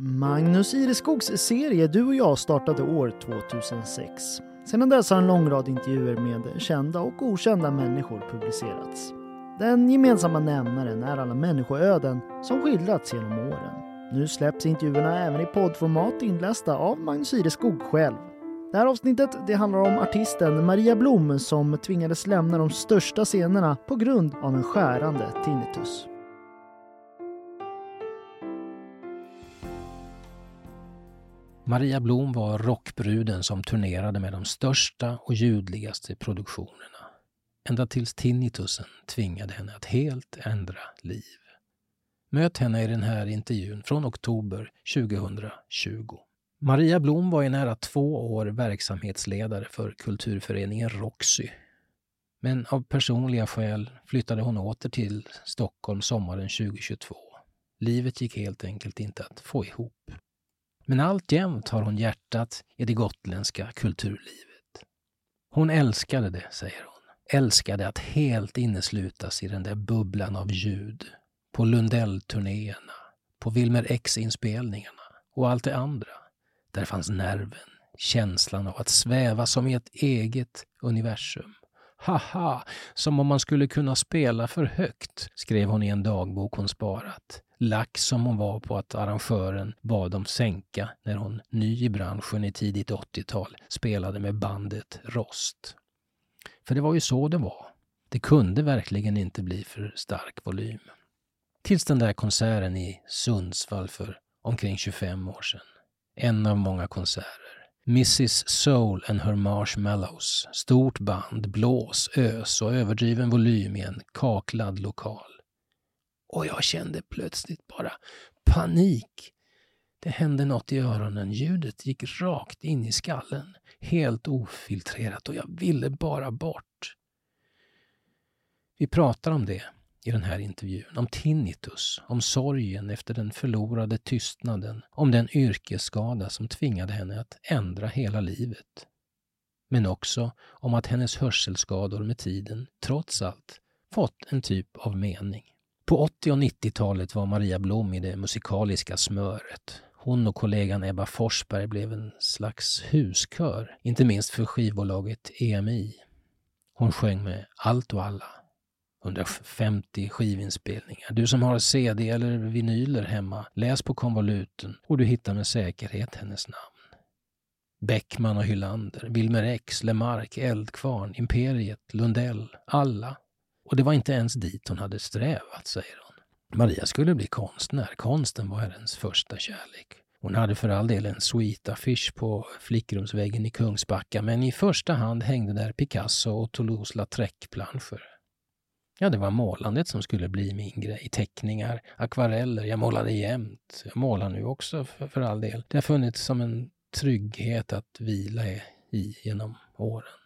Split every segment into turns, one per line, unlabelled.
Magnus Ireskogs serie Du och jag startade år 2006. Sedan dess har en lång rad intervjuer med kända och okända människor publicerats. Den gemensamma nämnaren är alla människoöden som skildrats genom åren. Nu släpps intervjuerna även i poddformat inlästa av Magnus Ireskog själv. Det här avsnittet det handlar om artisten Maria Blom som tvingades lämna de största scenerna på grund av en skärande tinnitus.
Maria Blom var rockbruden som turnerade med de största och ljudligaste produktionerna. Ända tills tinnitusen tvingade henne att helt ändra liv. Möt henne i den här intervjun från oktober 2020. Maria Blom var i nära två år verksamhetsledare för kulturföreningen Roxy. Men av personliga skäl flyttade hon åter till Stockholm sommaren 2022. Livet gick helt enkelt inte att få ihop. Men alltjämt har hon hjärtat i det gotländska kulturlivet. Hon älskade det, säger hon. Älskade att helt inneslutas i den där bubblan av ljud. På Lundell-turnéerna, på Wilmer X-inspelningarna och allt det andra. Där fanns nerven, känslan av att sväva som i ett eget universum. Haha, som om man skulle kunna spela för högt, skrev hon i en dagbok hon sparat lack som hon var på att arrangören bad dem sänka när hon, ny i branschen i tidigt 80-tal, spelade med bandet Rost. För det var ju så det var. Det kunde verkligen inte bli för stark volym. Tills den där konserten i Sundsvall för omkring 25 år sedan. En av många konserter. Mrs Soul and her Marshmallows. Stort band, blås, ös och överdriven volym i en kaklad lokal. Och jag kände plötsligt bara panik. Det hände något i öronen. Ljudet gick rakt in i skallen. Helt ofiltrerat och jag ville bara bort. Vi pratar om det i den här intervjun. Om tinnitus, om sorgen efter den förlorade tystnaden, om den yrkesskada som tvingade henne att ändra hela livet. Men också om att hennes hörselskador med tiden, trots allt, fått en typ av mening. På 80 och 90-talet var Maria Blom i det musikaliska smöret. Hon och kollegan Ebba Forsberg blev en slags huskör, inte minst för skivbolaget EMI. Hon sjöng med allt och alla. 150 skivinspelningar. Du som har CD eller vinyler hemma, läs på konvoluten och du hittar med säkerhet hennes namn. Bäckman och Hylander, Wilmer X, Lemark, Eldkvarn, Imperiet, Lundell, alla och det var inte ens dit hon hade strävat, säger hon. Maria skulle bli konstnär. Konsten var hennes första kärlek. Hon hade för all del en sweet-affisch på flickrumsväggen i Kungsbacka, men i första hand hängde där Picasso och Toulouse-Lautrec-planscher. Ja, det var målandet som skulle bli min grej. Teckningar, akvareller, jag målade jämt. Jag målar nu också för, för all del. Det har funnits som en trygghet att vila i genom åren.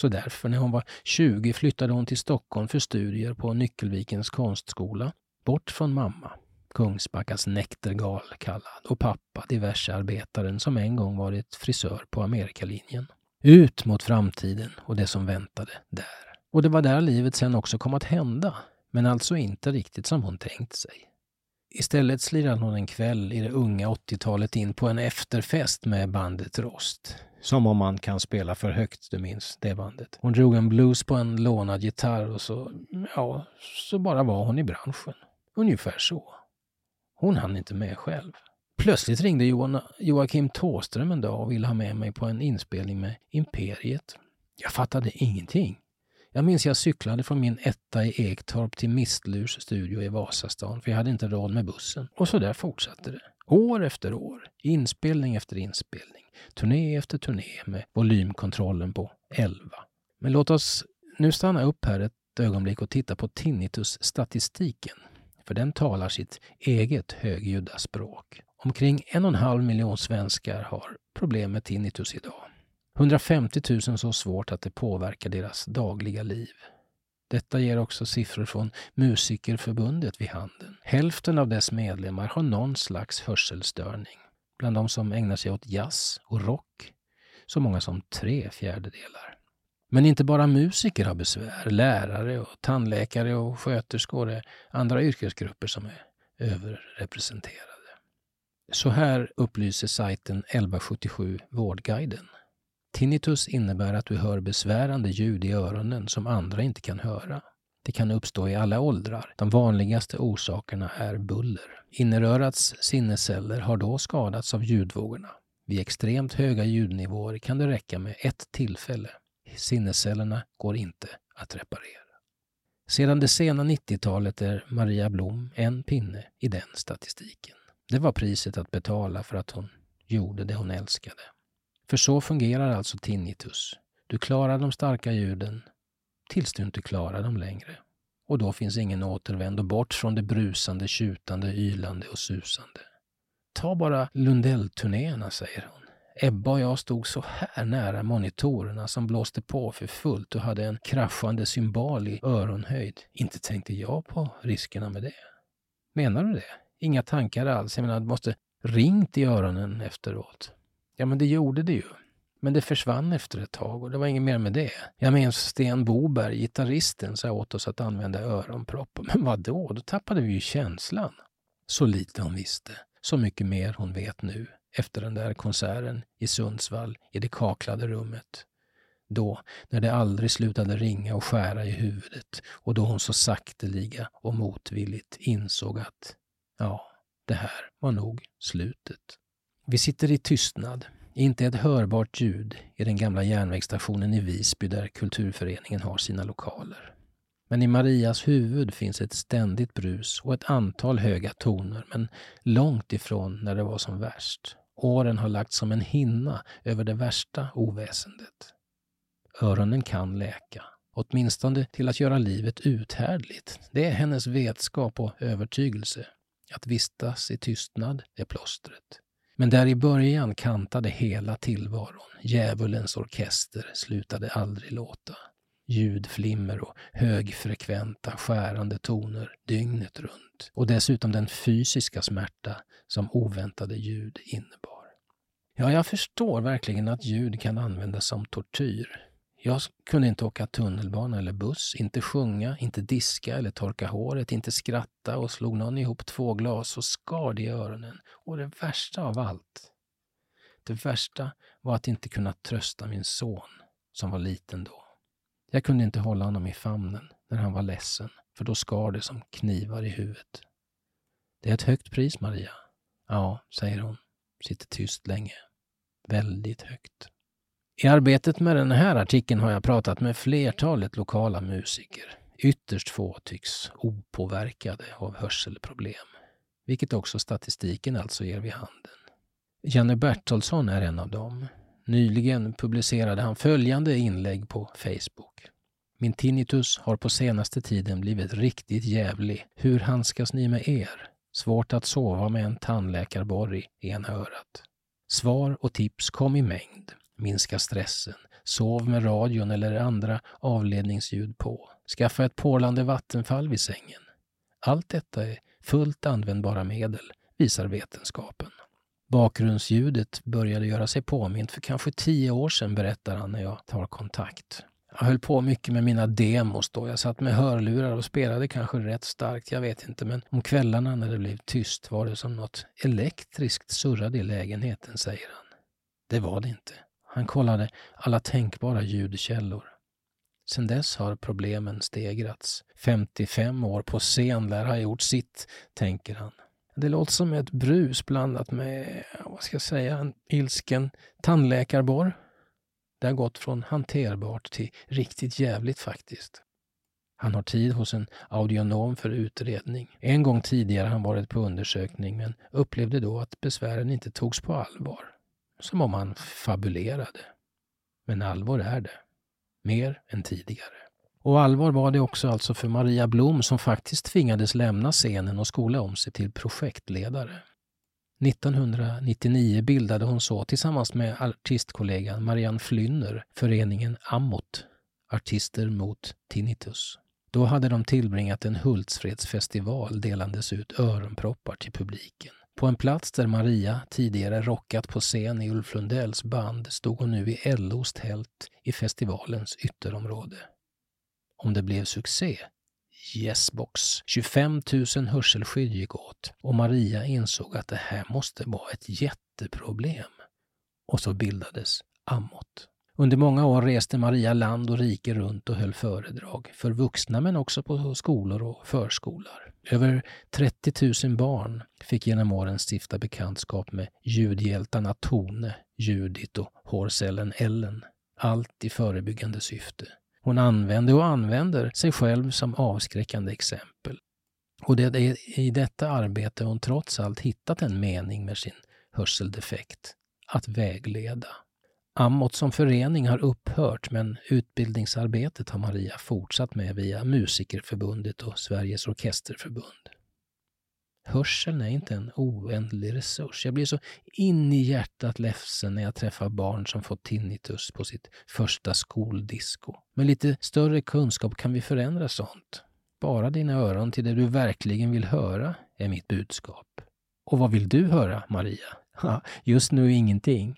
Så därför, när hon var 20, flyttade hon till Stockholm för studier på Nyckelvikens konstskola. Bort från mamma, Kungsbackas näktergal kallad, och pappa, diversearbetaren som en gång varit frisör på Amerikalinjen. Ut mot framtiden och det som väntade där. Och det var där livet sen också kom att hända, men alltså inte riktigt som hon tänkt sig. Istället slirade hon en kväll i det unga 80-talet in på en efterfest med bandet Rost. Som om man kan spela för högt, du minns det bandet. Hon drog en blues på en lånad gitarr och så, ja, så bara var hon i branschen. Ungefär så. Hon hann inte med själv. Plötsligt ringde Joakim Tåström en dag och ville ha med mig på en inspelning med Imperiet. Jag fattade ingenting. Jag minns jag cyklade från min etta i Ektorp till Mistlurs studio i Vasastan för jag hade inte råd med bussen. Och så där fortsatte det. År efter år, inspelning efter inspelning, turné efter turné med volymkontrollen på 11. Men låt oss nu stanna upp här ett ögonblick och titta på tinnitus-statistiken. För den talar sitt eget högljudda språk. Omkring en och en halv miljon svenskar har problem med tinnitus idag. 150 000 så svårt att det påverkar deras dagliga liv. Detta ger också siffror från Musikerförbundet vid handen. Hälften av dess medlemmar har någon slags hörselstörning. Bland de som ägnar sig åt jazz och rock så många som tre fjärdedelar. Men inte bara musiker har besvär. Lärare och tandläkare och sköterskor är andra yrkesgrupper som är överrepresenterade. Så här upplyser sajten 1177 Vårdguiden. Tinnitus innebär att du hör besvärande ljud i öronen som andra inte kan höra. Det kan uppstå i alla åldrar. De vanligaste orsakerna är buller. Innerörats sinnesceller har då skadats av ljudvågorna. Vid extremt höga ljudnivåer kan det räcka med ett tillfälle. Sinnescellerna går inte att reparera. Sedan det sena 90-talet är Maria Blom en pinne i den statistiken. Det var priset att betala för att hon gjorde det hon älskade. För så fungerar alltså tinnitus. Du klarar de starka ljuden tills du inte klarar dem längre. Och då finns ingen återvändo bort från det brusande, tjutande, ylande och susande. Ta bara Lundell-turnéerna, säger hon. Ebba och jag stod så här nära monitorerna som blåste på för fullt och hade en kraschande symbol i öronhöjd. Inte tänkte jag på riskerna med det. Menar du det? Inga tankar alls. Jag menar, du måste ringt i öronen efteråt. Ja, men det gjorde det ju. Men det försvann efter ett tag och det var inget mer med det. Jag minns Sten Boberg, gitarristen, sa åt oss att använda öronpropp. Men vad då? Då tappade vi ju känslan. Så lite hon visste. Så mycket mer hon vet nu efter den där konserten i Sundsvall i det kaklade rummet. Då, när det aldrig slutade ringa och skära i huvudet och då hon så sakteliga och motvilligt insåg att, ja, det här var nog slutet. Vi sitter i tystnad, inte ett hörbart ljud i den gamla järnvägsstationen i Visby där Kulturföreningen har sina lokaler. Men i Marias huvud finns ett ständigt brus och ett antal höga toner, men långt ifrån när det var som värst. Åren har lagt som en hinna över det värsta oväsendet. Öronen kan läka, åtminstone till att göra livet uthärdligt. Det är hennes vetskap och övertygelse. Att vistas i tystnad är plåstret. Men där i början kantade hela tillvaron. Djävulens orkester slutade aldrig låta ljudflimmer och högfrekventa skärande toner dygnet runt. Och dessutom den fysiska smärta som oväntade ljud innebar. Ja, jag förstår verkligen att ljud kan användas som tortyr. Jag kunde inte åka tunnelbana eller buss, inte sjunga, inte diska eller torka håret, inte skratta och slog någon ihop två glas och skar det i öronen. Och det värsta av allt, det värsta var att inte kunna trösta min son som var liten då. Jag kunde inte hålla honom i famnen när han var ledsen, för då skar det som knivar i huvudet. Det är ett högt pris, Maria. Ja, säger hon, sitter tyst länge. Väldigt högt. I arbetet med den här artikeln har jag pratat med flertalet lokala musiker. Ytterst få tycks opåverkade av hörselproblem, vilket också statistiken alltså ger vid handen. Janne Bertolsson är en av dem. Nyligen publicerade han följande inlägg på Facebook. Min tinnitus har på senaste tiden blivit riktigt jävlig. Hur handskas ni med er? Svårt att sova med en tandläkarborr i ena örat. Svar och tips kom i mängd. Minska stressen. Sov med radion eller andra avledningsljud på. Skaffa ett porlande vattenfall vid sängen. Allt detta är fullt användbara medel, visar vetenskapen. Bakgrundsljudet började göra sig påmint för kanske tio år sedan, berättar han när jag tar kontakt. Jag höll på mycket med mina demos då. Jag satt med hörlurar och spelade kanske rätt starkt, jag vet inte. Men om kvällarna när det blev tyst var det som något elektriskt surrade i lägenheten, säger han. Det var det inte. Han kollade alla tänkbara ljudkällor. Sedan dess har problemen stegrats. 55 år på scen lär ha gjort sitt, tänker han. Det låter som ett brus blandat med, vad ska jag säga, en ilsken tandläkarborr. Det har gått från hanterbart till riktigt jävligt faktiskt. Han har tid hos en audionom för utredning. En gång tidigare har han varit på undersökning men upplevde då att besvären inte togs på allvar. Som om han fabulerade. Men allvar är det. Mer än tidigare. Och allvar var det också alltså för Maria Blom som faktiskt tvingades lämna scenen och skola om sig till projektledare. 1999 bildade hon så tillsammans med artistkollegan Marianne Flynner föreningen Ammot, Artister mot Tinnitus. Då hade de tillbringat en Hultsfredsfestival delandes ut öronproppar till publiken. På en plats där Maria tidigare rockat på scen i Ulf Lundells band stod hon nu i LOs tält i festivalens ytterområde. Om det blev succé? Yesbox. 25 000 hörselskydd gick åt och Maria insåg att det här måste vara ett jätteproblem. Och så bildades Ammot. Under många år reste Maria land och rike runt och höll föredrag för vuxna men också på skolor och förskolor. Över 30 000 barn fick genom åren stifta bekantskap med ljudhjältarna Tone, Judit och hårcellen Ellen. Allt i förebyggande syfte. Hon använde och använder sig själv som avskräckande exempel. Och det är i detta arbete hon trots allt hittat en mening med sin hörseldefekt. Att vägleda. Ammot som förening har upphört men utbildningsarbetet har Maria fortsatt med via Musikerförbundet och Sveriges Orkesterförbund. Hörseln är inte en oändlig resurs. Jag blir så in i hjärtat ledsen när jag träffar barn som fått tinnitus på sitt första skoldisco. Med lite större kunskap kan vi förändra sånt. Bara dina öron till det du verkligen vill höra, är mitt budskap. Och vad vill du höra, Maria? Just nu ingenting.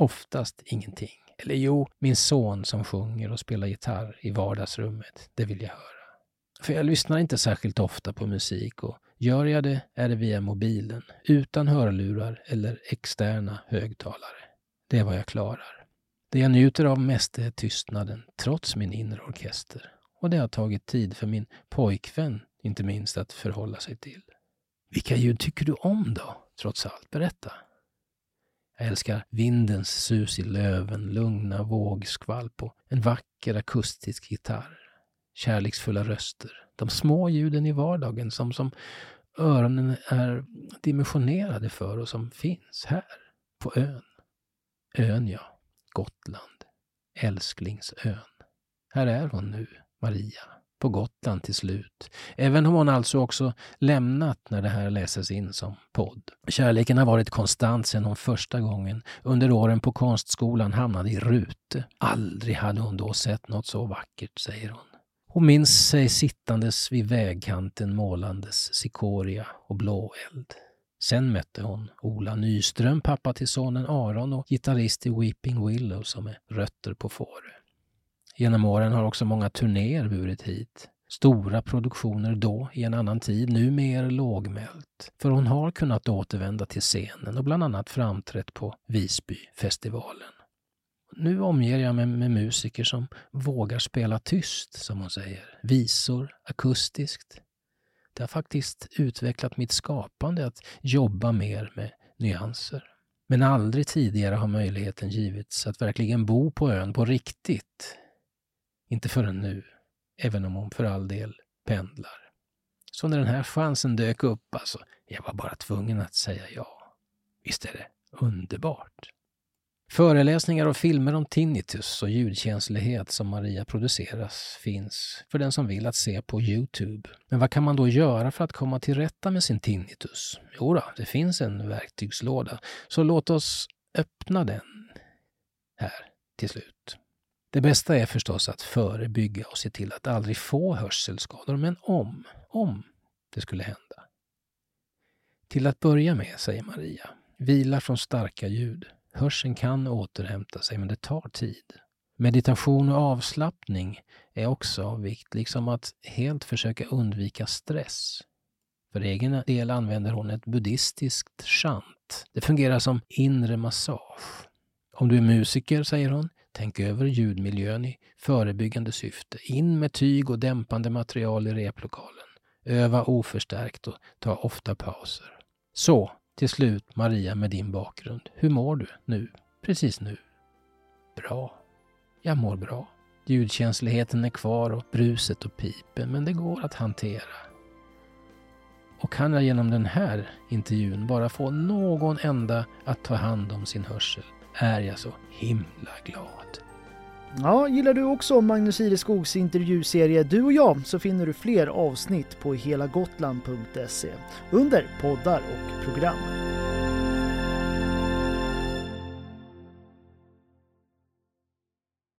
Oftast ingenting. Eller jo, min son som sjunger och spelar gitarr i vardagsrummet. Det vill jag höra. För jag lyssnar inte särskilt ofta på musik och gör jag det är det via mobilen, utan hörlurar eller externa högtalare. Det är vad jag klarar. Det jag njuter av mest är tystnaden, trots min inre orkester. Och det har tagit tid för min pojkvän, inte minst, att förhålla sig till. Vilka ljud tycker du om då, trots allt? Berätta. Jag älskar vindens sus i löven, lugna vågskvalp och en vacker akustisk gitarr. Kärleksfulla röster. De små ljuden i vardagen som, som öronen är dimensionerade för och som finns här, på ön. Ön, ja. Gotland. Älsklingsön. Här är hon nu, Maria på Gotland till slut. Även om hon alltså också lämnat när det här läses in som podd. Kärleken har varit konstant sedan hon första gången under åren på konstskolan hamnade i Rute. Aldrig hade hon då sett något så vackert, säger hon. Hon minns sig sittandes vid vägkanten målandes cikoria och blåeld. Sen mötte hon Ola Nyström, pappa till sonen Aron och gitarrist i Weeping Willow som är rötter på Fårö. Genom åren har också många turnéer burit hit. Stora produktioner då, i en annan tid, nu mer lågmält. För hon har kunnat återvända till scenen och bland annat framträtt på Visbyfestivalen. Nu omger jag mig med musiker som vågar spela tyst, som hon säger. Visor, akustiskt. Det har faktiskt utvecklat mitt skapande att jobba mer med nyanser. Men aldrig tidigare har möjligheten givits att verkligen bo på ön på riktigt inte förrän nu, även om hon för all del pendlar. Så när den här chansen dök upp, alltså, jag var bara tvungen att säga ja. Visst är det underbart? Föreläsningar och filmer om tinnitus och ljudkänslighet som Maria produceras finns för den som vill att se på Youtube. Men vad kan man då göra för att komma till rätta med sin tinnitus? Jo då, det finns en verktygslåda, så låt oss öppna den här till slut. Det bästa är förstås att förebygga och se till att aldrig få hörselskador, men om, om det skulle hända. Till att börja med, säger Maria, vila från starka ljud. Hörseln kan återhämta sig, men det tar tid. Meditation och avslappning är också av vikt, liksom att helt försöka undvika stress. För egen del använder hon ett buddhistiskt chant. Det fungerar som inre massage. Om du är musiker, säger hon, Tänk över ljudmiljön i förebyggande syfte. In med tyg och dämpande material i replokalen. Öva oförstärkt och ta ofta pauser. Så, till slut Maria med din bakgrund. Hur mår du nu? Precis nu? Bra. Jag mår bra. Ljudkänsligheten är kvar och bruset och pipen, men det går att hantera. Och kan jag genom den här intervjun bara få någon enda att ta hand om sin hörsel är jag så himla glad.
Ja, gillar du också Magnus Ireskogs intervjuserie Du och jag så finner du fler avsnitt på helagotland.se under poddar och program.